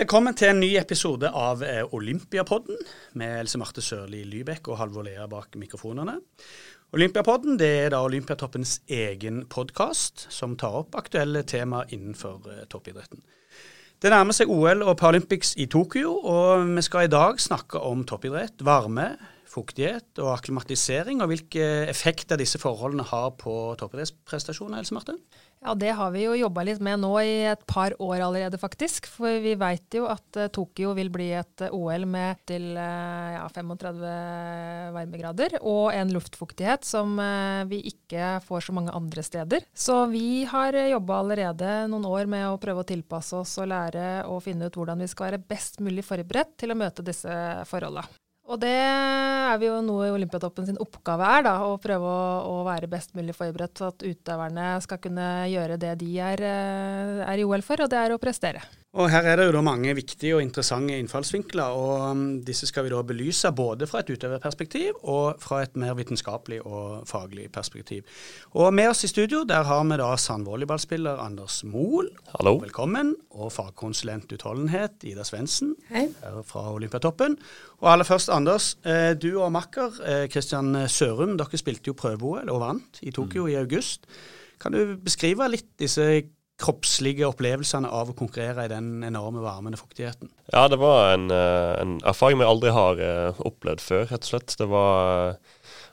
Velkommen til en ny episode av eh, Olympiapodden med Else Marte Sørli Lybekk og Halvor Lea bak mikrofonene. Olympiapodden er da Olympiatoppens egen podkast som tar opp aktuelle temaer innenfor eh, toppidretten. Det nærmer seg OL og Paralympics i Tokyo, og vi skal i dag snakke om toppidrett, varme, fuktighet og akklimatisering, og hvilke effekter disse forholdene har på toppidrettsprestasjoner. Else Marte? Ja, Det har vi jo jobba litt med nå i et par år allerede, faktisk. For vi veit jo at uh, Tokyo vil bli et uh, OL med til uh, ja, 35 varmegrader og en luftfuktighet som vi ikke får så mange andre steder. Så vi har jobba allerede noen år med å prøve å tilpasse oss og lære og finne ut hvordan vi skal være best mulig forberedt til å møte disse forholda. Og det er vi jo noe Olympiatoppen sin oppgave er, da, å prøve å, å, være best mulig forberedt, så at utøverne skal kunne gjøre det de er, eh, er i OL for, og det er å prestere. Og Her er det jo da mange viktige og interessante innfallsvinkler. og um, Disse skal vi da belyse både fra et utøverperspektiv og fra et mer vitenskapelig og faglig perspektiv. Og Med oss i studio der har vi da sandvolleyballspiller Anders Moel. Hallo. Velkommen. Og fagkonsulent utholdenhet Ida Svendsen fra Olympiatoppen. Og aller først, Anders. Eh, du og makker Kristian eh, Sørum, dere spilte jo prøve-OL og vant i Tokyo mm. i august. Kan du beskrive litt disse kroppslige opplevelsene av å konkurrere i den enorme varmen og fuktigheten? Ja, det var en, eh, en erfaring vi aldri har eh, opplevd før, rett og slett. Det var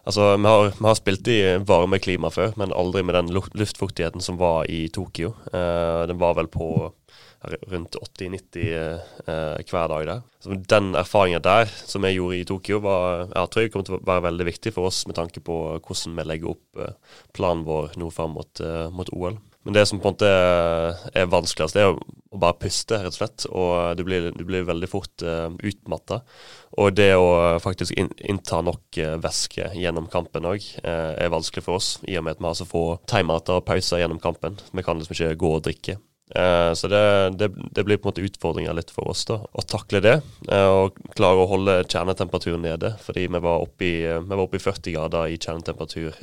Altså, vi har, vi har, spilt i varme klima før, men aldri med den luftfuktigheten som var i Tokyo. Eh, den var vel på rundt 80-90 eh, hver dag der. Så den erfaringen der som jeg gjorde i Tokyo, var, jeg tror jeg kommer til å være veldig viktig for oss med tanke på hvordan vi legger opp eh, planen vår nå fram mot, eh, mot OL. Men det som på en måte er vanskeligst, det er å bare puste, rett og slett. Og du blir, du blir veldig fort uh, utmatta. Og det å faktisk innta nok uh, væske gjennom kampen òg uh, er vanskelig for oss, i og med at vi har så få timeouter og pauser gjennom kampen. Vi kan liksom ikke gå og drikke. Uh, så det, det, det, blir på en måte utfordringer litt for oss da, å takle det. Uh, og klare å holde kjernetemperaturen nede. Fordi vi var oppe i, vi var oppe i 40 grader i kjernetemperatur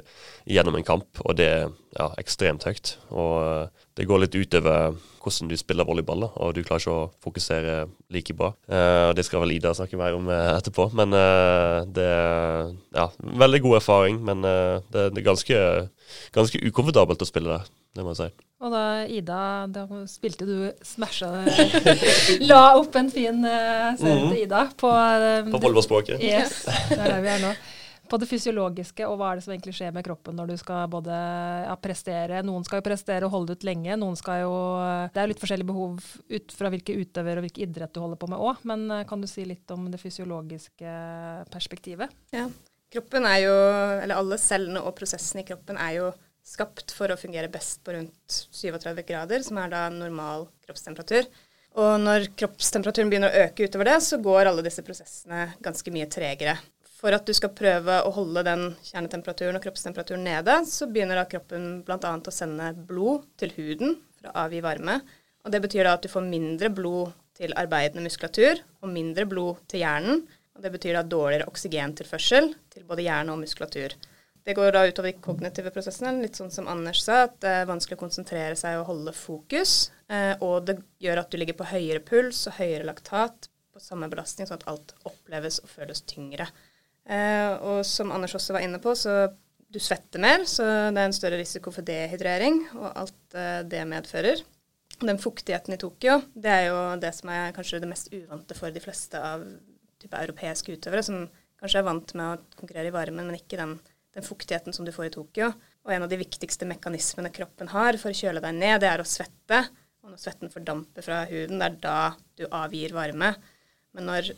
gjennom en kamp, og det er ja, ekstremt høyt. Og det går litt utover hvordan du spiller volleyball, og du klarer ikke å fokusere like bra. og Det skal vel Ida snakke mer om etterpå. Men det er ja, veldig god erfaring, men det, det er ganske, ganske ukomfortabelt å spille der det må jeg si. Og da, Ida, da spilte du smasha La opp en fin uh, serie til Ida på På volleyballspråket. Yes, det er der vi er nå. På det fysiologiske, og hva er det som egentlig skjer med kroppen når du skal både ja, prestere Noen skal jo prestere og holde ut lenge. Noen skal jo Det er jo litt forskjellige behov ut fra hvilke utøver og hvilken idrett du holder på med òg. Men uh, kan du si litt om det fysiologiske perspektivet? Ja. Kroppen er jo Eller alle cellene og prosessene i kroppen er jo skapt for å fungere best på rundt 37 grader, som er da normal kroppstemperatur. Og når kroppstemperaturen begynner å øke utover det, så går alle disse prosessene ganske mye tregere. For at du skal prøve å holde den kjernetemperaturen og kroppstemperaturen nede, så begynner da kroppen bl.a. å sende blod til huden for å avgi varme. Og det betyr da at du får mindre blod til arbeidende muskulatur og mindre blod til hjernen. Og det betyr da dårligere oksygentilførsel til både hjerne og muskulatur. Det går da utover de kognitive prosessene, litt sånn som Anders sa, at det er vanskelig å konsentrere seg og holde fokus. Eh, og det gjør at du ligger på høyere puls og høyere laktat på samme belastning, sånn at alt oppleves og føles tyngre. Eh, og som Anders også var inne på, så du svetter mer, så det er en større risiko for dehydrering og alt eh, det medfører. Den fuktigheten i Tokyo, det er jo det som er kanskje det mest uvante for de fleste av type europeiske utøvere, som kanskje er vant med å konkurrere i varmen, men ikke den den fuktigheten som du får i Tokyo. Og en av de viktigste mekanismene kroppen har for å kjøle deg ned, det er å svette. Og når svetten fordamper fra huden, det er da du avgir varme. Men når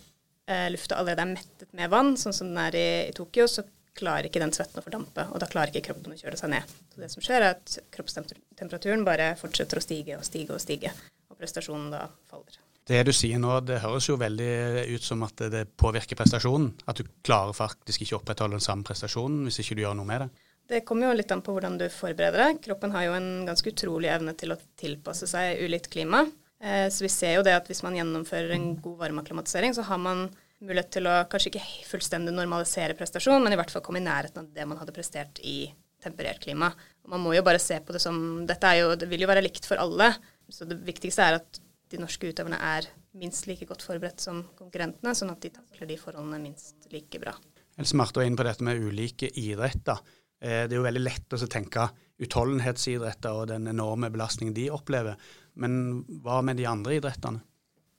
eh, lufta allerede er mettet med vann, sånn som den er i, i, Tokyo, så klarer ikke den svetten å fordampe, og da klarer ikke kroppen å kjøre seg ned. Så det som skjer, er at kroppstemperaturen bare fortsetter å stige og stige og stige, og prestasjonen da faller. Det du sier nå, det høres jo veldig ut som at det påvirker prestasjonen. At du klarer faktisk ikke å opprettholde den samme prestasjonen hvis ikke du gjør noe med det. Det kommer jo litt an på hvordan du forbereder deg. Kroppen har jo en ganske utrolig evne til å tilpasse seg ulikt klima. Eh, så vi ser jo det at hvis man gjennomfører en god varmeakklimatisering, så har man mulighet til å kanskje ikke fullstendig normalisere prestasjon, men i hvert fall komme i nærheten av det man hadde prestert i temperert klima. Og man må jo bare se på det som Dette jo, det vil jo være likt for alle. Så det viktigste er at de norske utøverne er minst like godt forberedt som konkurrentene, sånn at de takler de forholdene minst like bra. Else Marte var inne på dette med ulike idretter. Eh, det er jo veldig lett å tenke utholdenhetsidretter og den enorme belastningen de opplever. Men hva med de andre idrettene?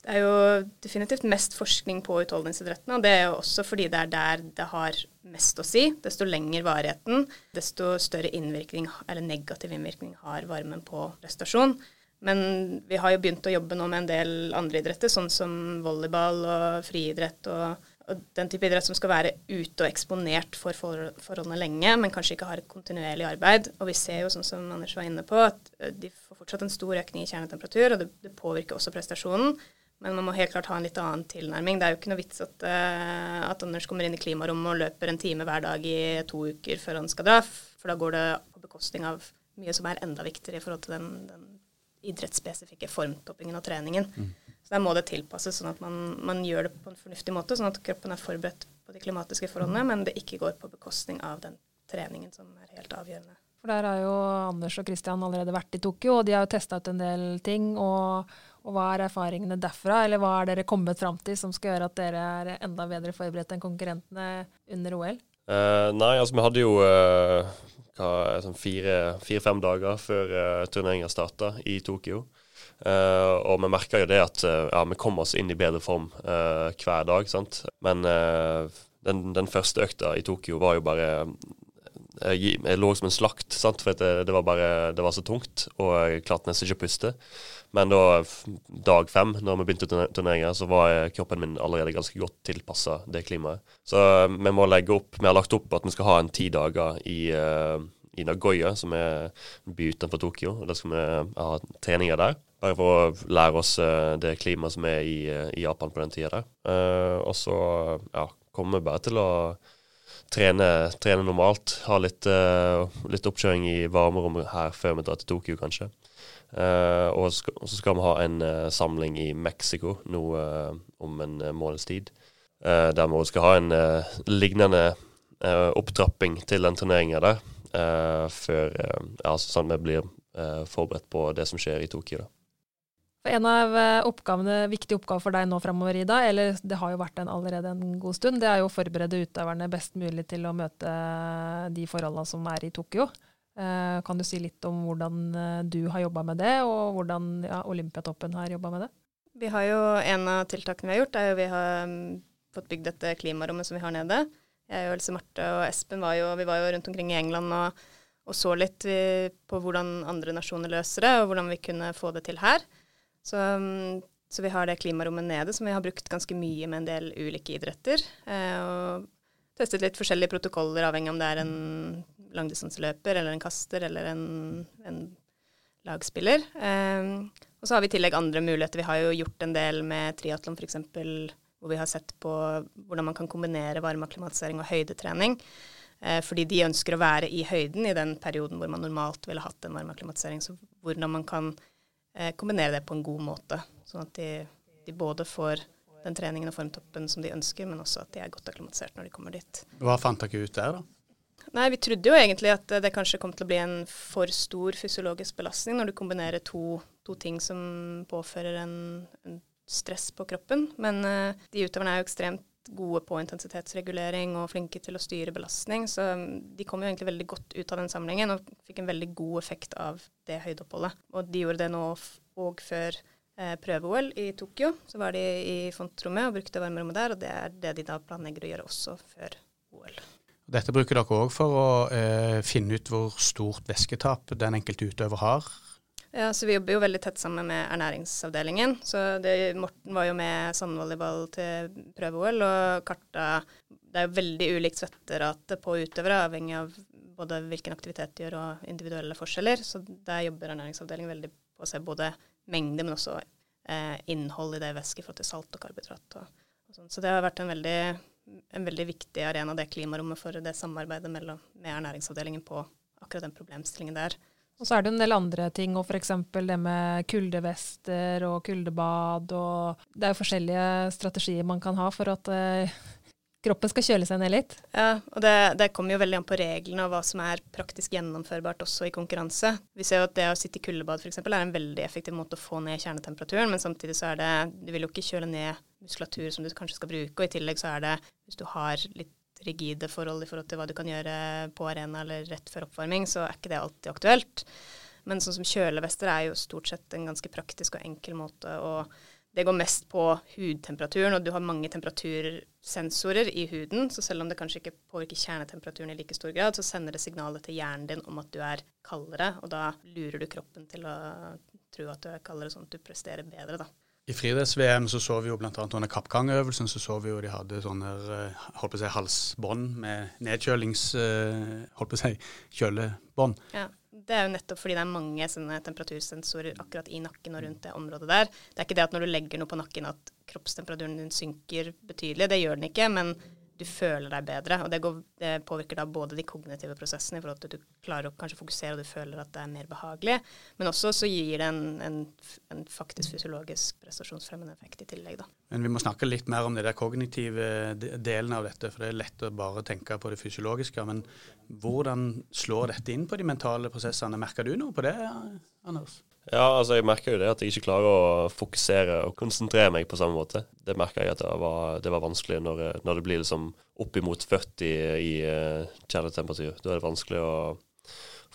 Det er jo definitivt mest forskning på utholdenhetsidrettene, og det er jo også fordi det er der det har mest å si. Desto lengre varigheten, desto større innvirkning, eller negativ innvirkning har varmen på prestasjon. Men vi har jo begynt å jobbe nå med en del andre idretter, sånn som volleyball og friidrett og, og den type idrett som skal være ute og eksponert for forholdene lenge, men kanskje ikke har et kontinuerlig arbeid. Og vi ser jo, sånn som Anders var inne på, at de får fortsatt en stor økning i kjernetemperatur, og det, det påvirker også prestasjonen. Men man må helt klart ha en litt annen tilnærming. Det er jo ikke noe vits at, uh, at Anders kommer inn i klimarommet og løper en time hver dag i to uker før han skal dra, for da går det på bekostning av mye som er enda viktigere i forhold til den, den idrettsspesifikke formtoppingen og treningen. Mm. Så Der må det tilpasses, sånn at man, man, gjør det på en fornuftig måte, sånn at kroppen er forberedt på de klimatiske forholdene, men det ikke går på bekostning av den treningen som er helt avgjørende. For Der har jo Anders og Christian allerede vært i Tokyo, og de har jo testa ut en del ting. og og hva er erfaringene derfra, eller hva er dere kommet fram til som skal gjøre at dere er enda bedre forberedt enn konkurrentene under OL? Uh, eh, nei, altså vi hadde jo uh, sånn fire-fem fire, dager før uh, turneringa starta i Tokyo. Uh, og vi merker jo det at ja, vi kommer oss inn i bedre form hver dag. sant? Men den, den, første økta i Tokyo var jo bare jeg, jeg lå som en slakt, sant? for det, det, var bare, det var så tungt, og jeg klarte nesten ikke å puste. Men da, dag fem, når vi begynte turneringa, så var kroppen min allerede ganske godt tilpassa det klimaet. Så eh, vi må legge opp Vi har lagt opp at vi skal ha en ti dager i, i Nagoya, som er en by utenfor Tokyo. og Da skal vi ha treninger der. Bare for å lære oss det klimaet som er i, i, Japan på den tida der. Og så ja, kommer vi bare til å trene, trene normalt. Ha litt, litt oppkjøring i varmerommet her før vi drar til Tokyo, kanskje. Uh, og så skal vi ha en uh, samling i Mexico nå om en måneds tid. der vi også skal ha en lignende opptrapping til den turneringa der. før ja, sånn vi blir forberedt på det som skjer i Tokyo. da. En av oppgavene, viktige oppgaver for deg nå framover, Ida, eller det har jo vært den allerede en god stund, det er jo å forberede utøverne best mulig til å møte de forholdene som er i Tokyo. Eh, kan du si litt om hvordan eh, du har jobba med det, og hvordan ja, Olympiatoppen har jobba med det? Vi har jo En av tiltakene vi har gjort, er jo vi har mm, fått bygd dette klimarommet som vi har nede. Jeg og Else Marte og Espen var jo, vi var jo rundt omkring i England og, og så litt på hvordan andre nasjoner løser det, og hvordan vi kunne få det til her. Så, mm, så, vi har det klimarommet nede som vi har brukt ganske mye med en del ulike idretter. Eh, og testet litt forskjellige protokoller, avhengig om det er en langdistanseløper eller en kaster eller en, en lagspiller. Um, og så har vi i tillegg andre muligheter. Vi har jo gjort en del med triatlon f.eks. hvor vi har sett på hvordan man kan kombinere varmeakklimatisering og høydetrening. Eh, fordi de ønsker å være i høyden i den perioden hvor man normalt ville hatt en varmeakklimatisering. Så hvordan man kan eh, kombinere det på en god måte, sånn at de, de både får den treningen og formtoppen som de ønsker, men også at de er godt akklimatisert når de kommer dit. Hva fant dere ut der, da? Nei, vi trodde jo egentlig at det kanskje kom til å bli en for stor fysiologisk belastning når du kombinerer to, to ting som påfører en, en, stress på kroppen. Men uh, de utøverne er jo ekstremt gode på intensitetsregulering og flinke til å styre belastning, så um, de kom jo egentlig veldig godt ut av den samlingen og fikk en veldig god effekt av det høydeoppholdet. Og de gjorde det nå òg før eh, prøve-OL i Tokyo. Så var de i fontrommet og brukte varmerommet der, og det er det de da planlegger å gjøre også før OL. Dette bruker dere òg for å eh, finne ut hvor stort væsketap den enkelte utøver har? Ja, så Vi jobber jo veldig tett sammen med ernæringsavdelingen. så det, Morten var jo med sandvolleyball til prøve-OL og karta Det er jo veldig ulikt svetterate på utøvere, avhengig av både hvilken aktivitet de gjør og individuelle forskjeller. Så der jobber ernæringsavdelingen veldig på å se både mengde, men også eh, innhold i det væsket i forhold til salt og karbohydrat. Og, og så det har vært en veldig en veldig viktig arena, det klimarommet, for det samarbeidet mellom, med ernæringsavdelingen på akkurat den problemstillingen der. Og så er det en del andre ting, og f.eks. det med kuldevester og kuldebad. og Det er jo forskjellige strategier man kan ha for at uh, kroppen skal kjøle seg ned litt. Ja, og det, det kommer jo veldig an på reglene og hva som er praktisk gjennomførbart også i konkurranse. Vi ser jo at det å sitte i kuldebad f.eks. er en veldig effektiv måte å få ned kjernetemperaturen, men samtidig så er det Du vil jo ikke kjøle ned muskulatur som du kanskje skal bruke, og i tillegg så er det hvis du har litt rigide forhold i forhold til hva du kan gjøre på arena eller rett før oppvarming, så er ikke det alltid aktuelt. Men sånn som kjølevester er jo stort sett en ganske praktisk og enkel måte å det går mest på hudtemperaturen, og du har mange temperatursensorer i huden. Så selv om det kanskje ikke påvirker kjernetemperaturen i like stor grad, så sender det signalet til hjernen din om at du er kaldere, og da lurer du kroppen til å tro at du er kaldere, sånn at du presterer bedre, da. I friidretts-VM så så vi jo bl.a. under kappgangøvelsen så så vi jo de hadde sånne eh, holdt på å si, halsbånd med nedkjølings... Eh, holdt på å si, kjølebånd. Ja det er jo nettopp fordi det er mange sånne temperatursensorer akkurat i nakken og rundt det området der. Det er ikke det at når du legger noe på nakken at kroppstemperaturen din synker betydelig. Det gjør den ikke, men du føler deg bedre. Og det, går, det, påvirker da både de kognitive prosessene i forhold til at du klarer å kanskje fokusere og du føler at det er mer behagelig, men også så gir det en, en, en faktisk fysiologisk prestasjonsfremmende effekt i tillegg, da. Men vi må snakke litt mer om de der kognitive delene av dette, for det er lett å bare tenke på det fysiologiske. Men hvordan slår dette inn på de mentale prosessene? Merker du noe på det, Anders? Ja, altså jeg merker jo det at jeg ikke klarer å fokusere og konsentrere meg på samme måte. Det merker jeg at det var, det var vanskelig når, når, det blir liksom oppimot 40 i uh, kjernetemperatur. Da er det vanskelig å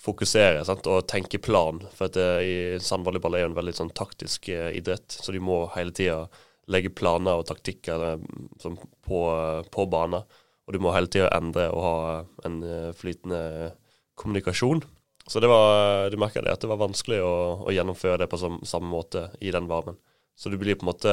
fokusere sant? og tenke plan. For at det, i sandvolleyball er jo en veldig sånn taktisk uh, idrett, så de må hele tida legge planer og taktikker uh, på, på banen. Og du må hele tida endre og ha en flytende kommunikasjon. Så det var, du merka det at det var vanskelig å, å gjennomføre det på som, samme måte i den varmen. Så du blir på en måte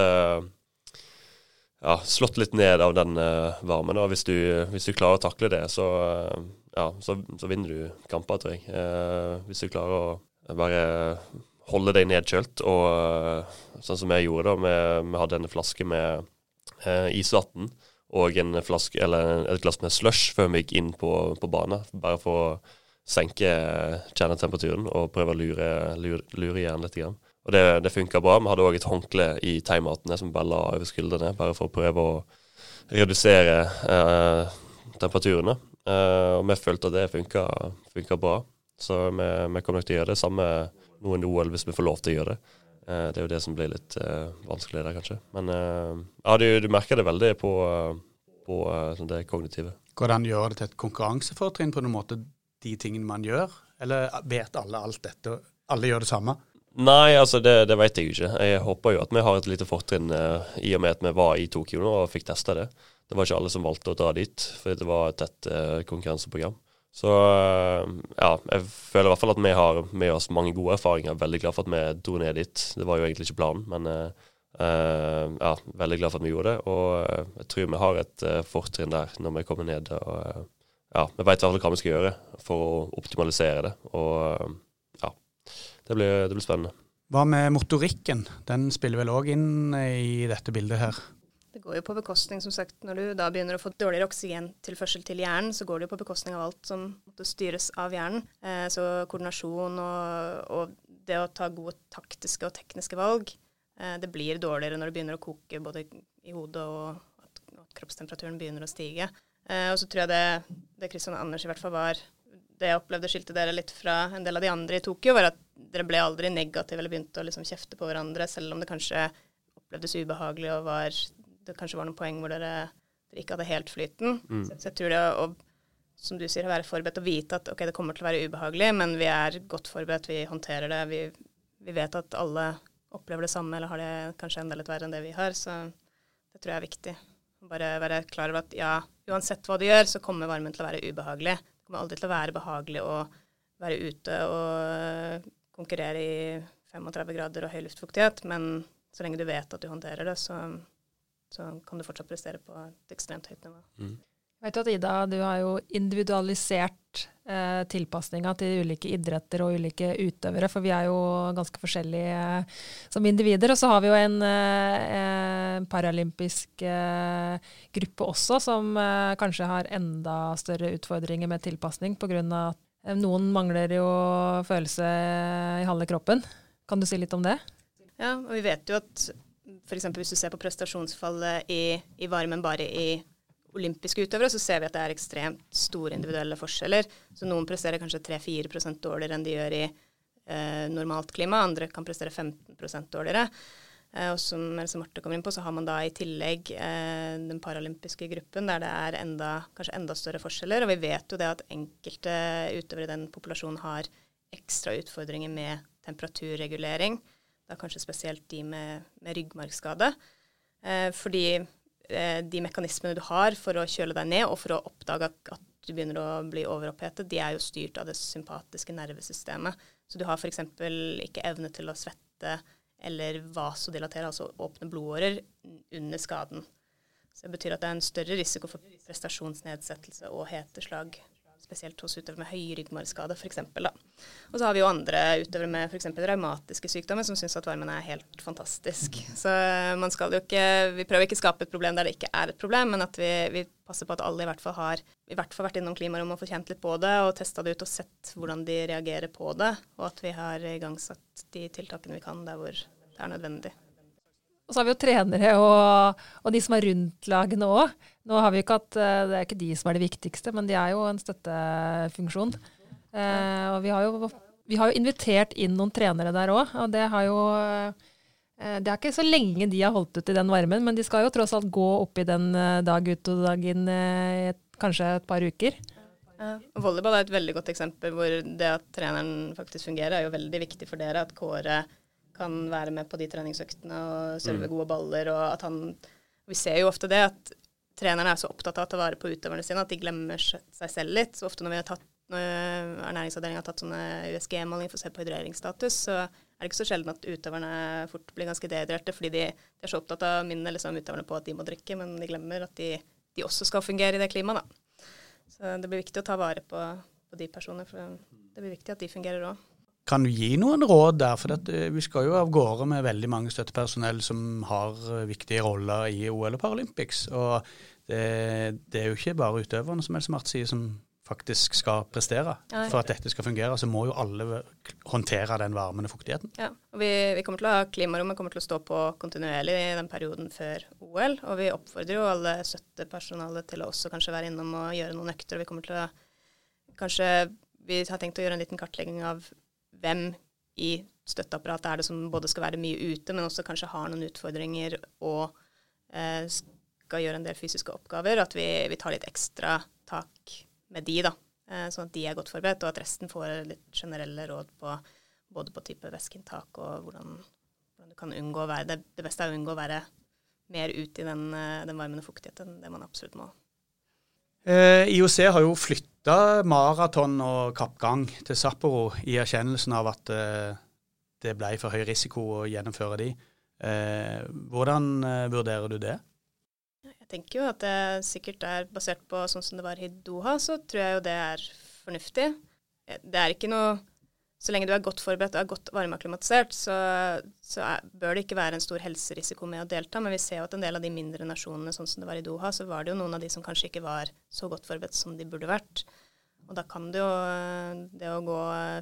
ja, slått litt ned av den uh, varmen. Og hvis du, hvis du, klarer å takle det, så, uh, ja, så, så vinner du kamper, tror jeg. Uh, hvis du klarer å bare holde deg nedkjølt, og sånn som jeg gjorde da, vi hadde en flaske med isvann og en flaske, eller et glass med slush før vi gikk inn på, på banen, bare for å senke kjernetemperaturen og prøve å lure, lure, lure hjernen litt. Grann. Og det, det funka bra. Vi hadde òg et håndkle i timeoutene som bare la over skuldrene, bare for å prøve å redusere eh, temperaturene. Eh, og vi følte at det funka, bra. Så vi, vi kommer nok til å gjøre det samme under OL hvis vi får lov til å gjøre det. Eh, det er jo det som blir litt eh, vanskelig der, kanskje. Men eh, ja, du, du, merker det veldig på, på sånn det kognitive. Går det gjøre det til et konkurransefortrinn på noen måte? De tingene man gjør? Eller vet alle alt dette, alle gjør det samme? Nei, altså det, det vet jeg jo ikke. Jeg håper jo at vi har et lite fortrinn uh, i og med at vi var i Tokyo nå og fikk testa det. Det var ikke alle som valgte å dra dit, fordi det var et tett uh, konkurranseprogram. Så uh, ja, jeg føler i hvert fall at vi har med oss mange gode erfaringer. Veldig glad for at vi dro ned dit. Det var jo egentlig ikke planen, men ja, veldig glad for at vi gjorde det. Og jeg tror vi har et fortrinn der når vi kommer ned. og ja, vi veit hva vi skal gjøre for å optimalisere det. Og ja, det blir, det blir spennende. Hva med motorikken? Den spiller vel òg inn i dette bildet her? Det går jo på bekostning, som sagt. Når du da begynner å få dårligere oksygentilførsel til hjernen, så går det jo på bekostning av alt som måtte styres av hjernen. Eh, så koordinasjon og, og, det å ta gode taktiske og tekniske valg, eh, det blir dårligere når det begynner å koke både i hodet og at, at kroppstemperaturen begynner å stige. Eh, og så tror jeg det, det Kristian og Anders i hvert fall var Det jeg opplevde skilte dere litt fra en del av de andre i Tokyo, var at dere ble aldri negative eller begynte å liksom kjefte på hverandre, selv om det kanskje opplevdes ubehagelig og var, det kanskje var noen poeng hvor dere, dere ikke hadde helt flyten. Mm. Så, så, jeg tror det å, som du sier, å være forberedt og vite at ok, det kommer til å være ubehagelig, men vi er godt forberedt, vi håndterer det. Vi, vi vet at alle opplever det samme eller har det kanskje enda litt verre enn det vi har. Så det tror jeg er viktig. Bare være klar over at ja, uansett hva du gjør, så kommer varmen til å være ubehagelig. Det kommer aldri til å være behagelig å være ute og konkurrere i 35 grader og høy luftfuktighet, men så lenge du vet at du håndterer det, så, så kan du fortsatt prestere på et ekstremt høyt nivå. Mm. Jeg vet at Ida, du har jo individualisert eh, tilpasninga til ulike idretter og ulike utøvere, for vi er jo ganske forskjellige eh, som individer. Og så har vi jo en eh, paralympisk eh, gruppe også, som eh, kanskje har enda større utfordringer med tilpasning pga. at eh, noen mangler jo følelse i halve kroppen. Kan du si litt om det? Ja, og vi vet jo at f.eks. hvis du ser på prestasjonsfallet i, i varmen bare i olympiske utøvere, så ser vi at det er ekstremt store individuelle forskjeller. Så noen presterer kanskje 3-4 dårligere enn de gjør i eh, normalt klima, andre kan prestere 15 dårligere. Eh, og som som, Marte kommer inn på, så har man da i tillegg eh, den paralympiske gruppen, der det er enda, kanskje enda større forskjeller. Og vi vet jo det at enkelte utøvere i den populasjonen har ekstra utfordringer med temperaturregulering. Da kanskje spesielt de med, med ryggmargskade. Eh, fordi de mekanismene du har for å kjøle deg ned, og for å oppdage at du begynner å bli overopphetet, de er jo styrt av det sympatiske nervesystemet. Så du har f.eks. ikke evne til å svette eller vasodilatere, altså åpne blodårer, under skaden. Så det betyr at det er en større risiko for prestasjonsnedsettelse og heteslag, spesielt hos utøvere med høy ryggmargskade f.eks. Og så har vi jo andre utøvere med f.eks. raumatiske sykdommer som syns at varmen er helt fantastisk. Så man skal jo ikke Vi prøver ikke å skape et problem der det ikke er et problem, men at vi, vi passer på at alle i hvert fall har i hvert fall vært innom klimarommet og fått kjent litt på det og testa det ut og sett hvordan de reagerer på det, og at vi har igangsatt de tiltakene vi kan der hvor det er nødvendig. Og så har vi jo trenere og, og de som er rundt lagene òg. Nå har vi ikke hatt, eh, Det er ikke de som er det viktigste, men de er jo en støttefunksjon. Eh, og vi har, jo, vi har, jo, invitert inn noen trenere der òg, og det har jo eh, Det er ikke så lenge de har holdt ut i den varmen, men de skal jo tross alt gå opp i den eh, dag ut og dag inn kanskje et par uker. Ja. Volleyball er et veldig godt eksempel hvor det at treneren faktisk fungerer, er jo veldig viktig for dere. At Kåre kan være med på de treningsøktene og serve mm. gode baller. og at han, Vi ser jo ofte det at trenerne er så opptatt av å ta vare på utøverne sine at de glemmer seg selv litt. Så ofte når vi har tatt ernæringsavdelingen har tatt sånne USG-målinger for å se på hydreringsstatus, så er det ikke så sjelden at utøverne fort blir ganske dehydrerte, fordi de, de, er så opptatt av å minne liksom, utøverne på at de må drikke, men de glemmer at de, de også skal fungere i det klimaet. Da. Så det blir viktig å ta vare på, på de personene, for det blir viktig at de fungerer òg. Kan du gi noen råd der? For dette, vi skal jo av gårde med veldig mange støttepersonell som har eh, viktige roller i OL og Paralympics. Og det, det er jo ikke bare utøverne, som Else Marte sier, som faktisk skal prestere. Ja, for at dette skal fungere, så må jo alle håndtere den varmen og fuktigheten. Ja, og vi, vi, kommer til å ha Klimarommet kommer til å stå på kontinuerlig i den perioden før OL. Og vi oppfordrer jo alle støttepersonalet til å også kanskje være innom og gjøre noen økter. Vi kommer til å kanskje vi har tenkt å gjøre en liten kartlegging av hvem i støtteapparatet er det som både skal være mye ute, men også kanskje har noen utfordringer og eh, skal gjøre en del fysiske oppgaver. At vi, vi, tar litt ekstra tak med de, da. Eh, sånn at de er godt forberedt, og at resten får litt generelle råd på både på type væskeinntak og hvordan, hvordan, du kan unngå å være det, det, beste er å unngå å være mer ute i den, eh, den varmende fuktigheten enn det man absolutt må. Eh, IOC har jo flytta maraton og kappgang til Sapporo i erkjennelsen av at eh, det ble for høy risiko å gjennomføre de. Eh, hvordan eh, vurderer du det? Jeg tenker jo at det sikkert er basert på sånn som det var i Doha, så tror jeg jo det er fornuftig. Eh, det er ikke noe så lenge du er godt forberedt og er godt varmeakklimatisert, så, så er, bør det ikke være en stor helserisiko med å delta. Men vi ser jo at en del av de mindre nasjonene, sånn som det var i Doha, så var det jo noen av de som kanskje ikke var så godt forberedt som de burde vært. Og da kan det jo det å gå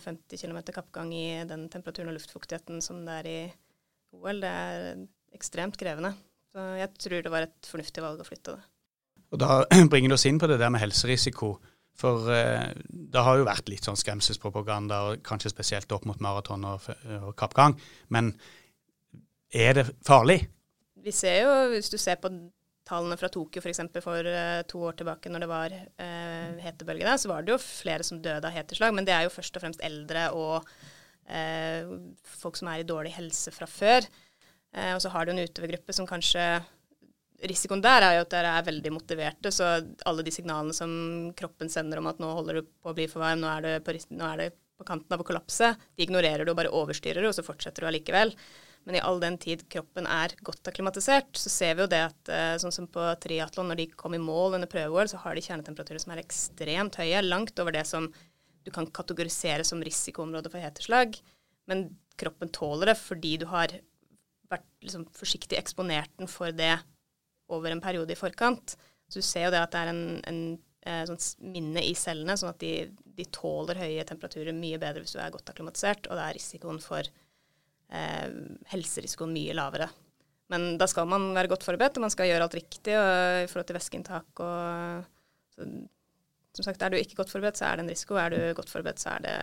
50 km kappgang i den temperaturen og luftfuktigheten som det er i OL, det er ekstremt krevende. Så jeg tror det var et fornuftig valg å flytte det. Og Da bringer det oss inn på det der med helserisiko. For eh, det har jo vært litt sånn skremselspropaganda, og kanskje spesielt opp mot maraton og, og kappgang. Men er det farlig? Vi ser jo, hvis du ser på tallene fra Tokyo f.eks. for, for uh, to år tilbake når det var uh, hetebølge der, så var det jo flere som døde av heteslag. Men det er jo først og fremst eldre og uh, folk som er i dårlig helse fra før. Og så har du en utøvergruppe som kanskje risikoen der er jo at dere er veldig motiverte, så alle de signalene som kroppen sender om at nå holder du på å bli for varm, nå er du på, nå er det på kanten av å kollapse, de ignorerer du og bare overstyrer det, og så fortsetter du allikevel. Men i all den tid kroppen er godt akklimatisert, så ser vi jo det at eh, sånn som på triatlon, når de kom i mål under prøve-OL, så har de kjernetemperaturer som er ekstremt høye, langt over det som du kan kategorisere som risikoområde for heteslag. Men kroppen tåler det fordi du har vært liksom forsiktig eksponert den for det over en periode i forkant. Så du ser jo det at det er en, en eh, sånn minne i cellene, sånn at de, de, tåler høye temperaturer mye bedre hvis du er godt akklimatisert, og da er risikoen for eh, helserisikoen mye lavere. Men da skal man være godt forberedt, og man skal gjøre alt riktig og, i forhold til væskeinntak. og så, Som sagt, er du ikke godt forberedt, så er det en risiko. Er du godt forberedt, så er det,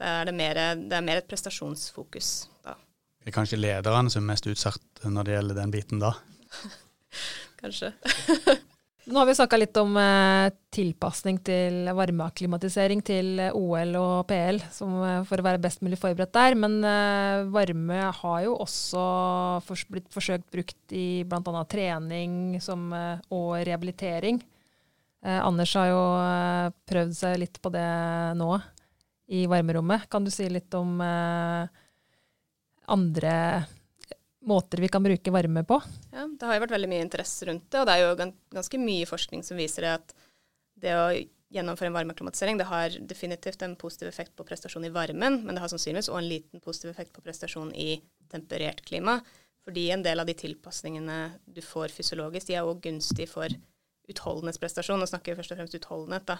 det, er det, mer, det er mer et prestasjonsfokus da. Det er kanskje lederne som er mest utsatt når det gjelder den biten da? Kanskje. Nå har vi snakka litt om eh, tilpasning til varmeakklimatisering til eh, OL og PL, som, eh, for å være best mulig forberedt der. Men eh, varme har jo også for, blitt forsøkt brukt i bl.a. trening som, eh, og rehabilitering. Eh, Anders har jo prøvd seg litt på det nå i varmerommet. Kan du si litt om andre måter vi kan bruke varme på? Ja, Det har jo vært veldig mye interesse rundt det, og det er jo ganske mye forskning som viser det at det å gjennomføre en varmeklimatisering det har definitivt en positiv effekt på prestasjon i varmen, men det har sannsynligvis òg en liten positiv effekt på prestasjon i temperert klima. Fordi en del av de tilpasningene du får fysiologisk, de er òg gunstige for utholdenhetsprestasjon. Nå snakker vi først og fremst utholdenhet, da.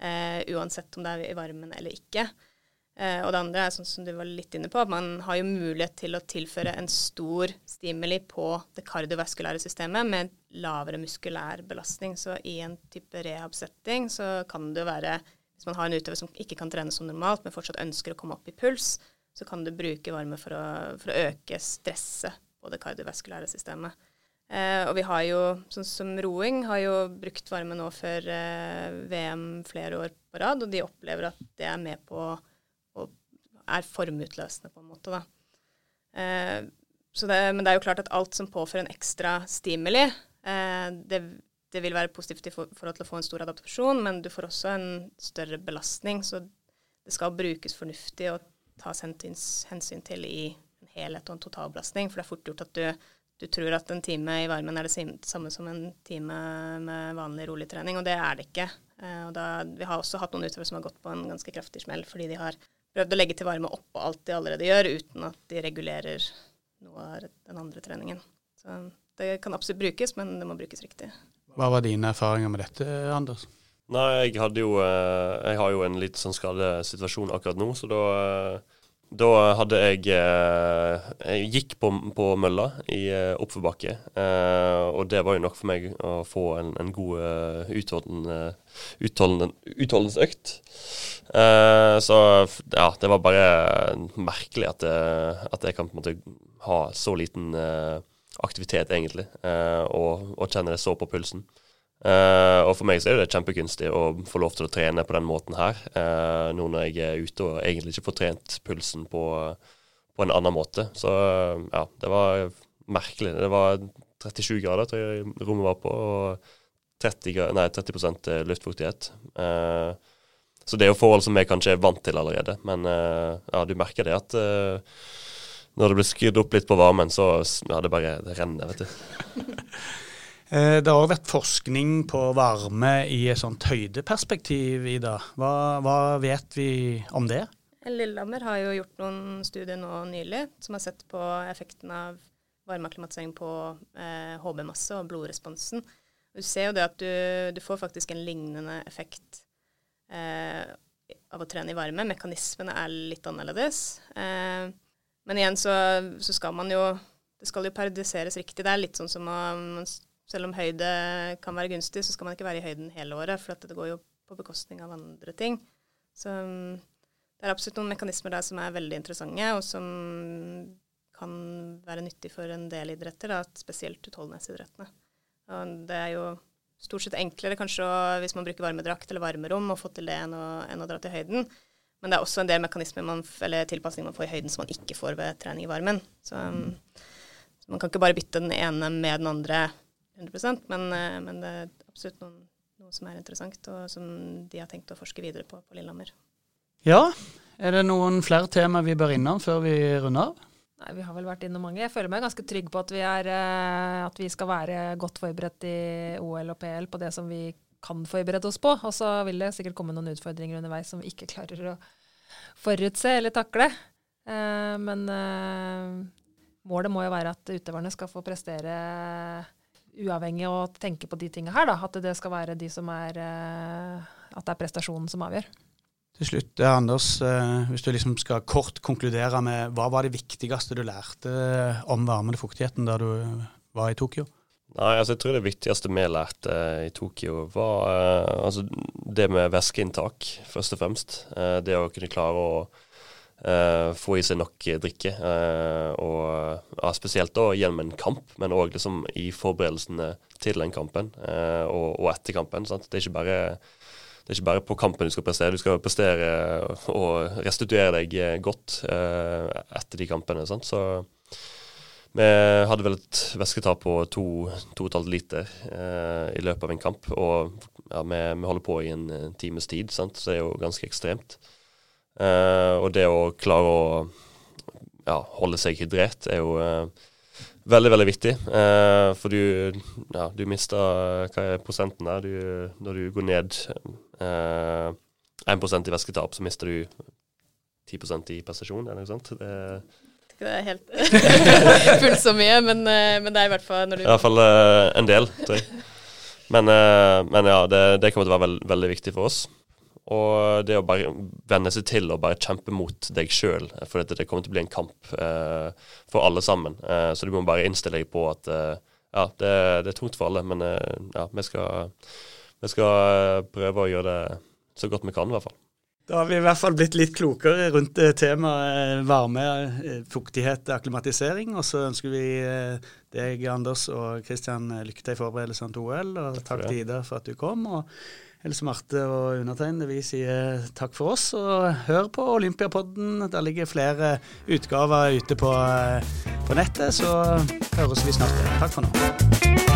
Eh, uansett om det er i varmen eller ikke. Eh, og det andre er sånn som du var litt inne på, at man har jo mulighet til å tilføre en stor stimuli på det kardiovaskulære systemet med lavere muskulær belastning. Så i en type rehab-setting så kan det jo være, hvis man har en utøver som ikke kan trene som normalt, men fortsatt ønsker å komme opp i puls, så kan du bruke varme for å, for å øke stresset på det kardiovaskulære systemet. Eh, og vi har jo, sånn som roing, har jo brukt varme nå før eh, VM flere år på rad, og de opplever at det er med på er formutløsende, på en måte. da. Eh, det, men det er jo klart at alt som påfører en ekstra stimuli, eh, det, det, vil være positivt i for, forhold til å få en stor adaptasjon, men du får også en større belastning. Så det skal brukes fornuftig og tas hensyn til i en helhet og en totalbelastning. For det er fort gjort at du, du tror at en time i varmen er det samme som en time med vanlig rolig trening, og det er det ikke. Eh, da, vi har også hatt noen utøvere som har gått på en ganske kraftig smell fordi de har prøvd å legge til varme oppå alt de allerede gjør, uten at de regulerer noe av den andre treningen. Så det kan absolutt brukes, men det må brukes riktig. Hva var dine erfaringer med dette, Anders? Nei, jeg hadde jo eh, Jeg har jo en litt sånn skadesituasjon akkurat nå, så da eh, da hadde jeg eh, Jeg gikk på, på mølla i oppforbakke. og det var jo nok for meg å få en, en god utholdende, så ja, det var bare merkelig at, at, jeg kan på en måte ha så liten aktivitet, egentlig, og, og, kjenne det så på pulsen. Og for meg så er det kjempekunstig å få lov til å trene på den måten her, nå når jeg er ute og egentlig ikke får trent pulsen på, på en annen måte. Så ja, det var merkelig. Det var 37 grader tror jeg rommet var på, og 30, nei, 30% luftfuktighet. Uh, så det er jo forhold som jeg kanskje er vant til allerede. Men uh, ja, du merker det at uh, når det blir skrudd opp litt på varmen, så ja, det bare det renner, vet du. Eh, det har også vært forskning på varme i et sånt høydeperspektiv, Ida. Hva, hva vet vi om det? Lillehammer har jo gjort noen studier nå nylig som har sett på effekten av varmeakklimatisering på eh, HB-masse og blodresponsen. Du ser jo det at du, du får faktisk en lignende effekt eh, av å trene i varme. Mekanismene er litt annerledes. Eh, men igjen så, så, skal man jo Det skal jo periodiseres riktig. Det er litt sånn som å Selv om høyde kan være gunstig, så skal man ikke være i høyden hele året, for det går jo på bekostning av andre ting. Så det er absolutt noen mekanismer der som er veldig interessante, og som kan være nyttig for en del idretter, da, spesielt utholdenhetsidrettene. Og det er jo stort sett enklere kanskje hvis man bruker varmedrakt eller varmerom, og få til det enn å, enn å, dra til høyden. Men det er også en del mekanismer man, eller tilpasninger man får i høyden som man ikke får ved trening i varmen. Så, um, så man kan ikke bare bytte den ene med den andre 100 men, uh, men det er absolutt noen, noe som er interessant, og som de har tenkt å forske videre på på Lillehammer. Ja, er det noen flere tema vi bør innom før vi runder av? Nei, Vi har vel vært innom mange. Jeg føler meg ganske trygg på at vi, er, eh, at vi skal være godt forberedt i OL og PL på det som vi kan forberede oss på. Og så vil det sikkert komme noen utfordringer underveis som vi ikke klarer å forutse eller takle. Eh, men eh, målet må jo være at utøverne skal få prestere uavhengig og tenke på de tinga her. Da. At det skal være de som er At det er prestasjonen som avgjør. Til slutt, Anders, hvis du liksom skal kort konkludere med hva var det viktigste du lærte om varmen og fuktigheten da du var i Tokyo? Nei, altså jeg tror det viktigste vi lærte i Tokyo, var uh, altså det med væskeinntak, først og fremst. Uh, det å kunne klare å uh, få i seg nok drikke. og ja, Spesielt da gjennom en kamp, men òg liksom i forberedelsene til den kampen og, og, etter kampen. Sant? Det er ikke bare det er ikke bare på kampen du skal prestere, du skal prestere og restituere deg godt etter de kampene. Sant? Så vi hadde vel et væsketap på 2,5 liter eh, i løpet av en kamp. Og ja, vi, vi, holder på i en eh, times tid, sant? så det er jo ganske ekstremt. Eh, og det å klare å ja, holde seg hydrert er jo eh, veldig, veldig viktig. Eh, for du, ja, du mister Hva er prosenten der? Du, når du går ned eh, 1 i væsketap, så mister du 10% i prestasjon, eller noe sånt. Det det er helt fullt så mye, men, men, det er i hvert fall når du I hvert fall en del, tror jeg. Men, men ja, det, det, kommer til å være veld, veldig viktig for oss. Og det å bare venne seg til å bare kjempe mot deg sjøl, for det kommer til å bli en kamp eh, for alle sammen. så du må bare innstille deg på at ja, det, det, er tungt for alle, men ja, vi skal, vi skal prøve å gjøre det så godt vi kan, i hvert fall. Da har vi i hvert fall blitt litt klokere rundt eh, temaet eh, varme, eh, fuktighet, akklimatisering. Og så ønsker vi deg, Anders og Kristian, lykke til i forberedelsene til OL. Og takk til Ida for at du kom. og Else Marte og undertegnede, vi sier takk for oss. Og hør på Olympiapodden. Der ligger flere utgaver ute på, på nettet. Så høres vi snart. Takk for nå.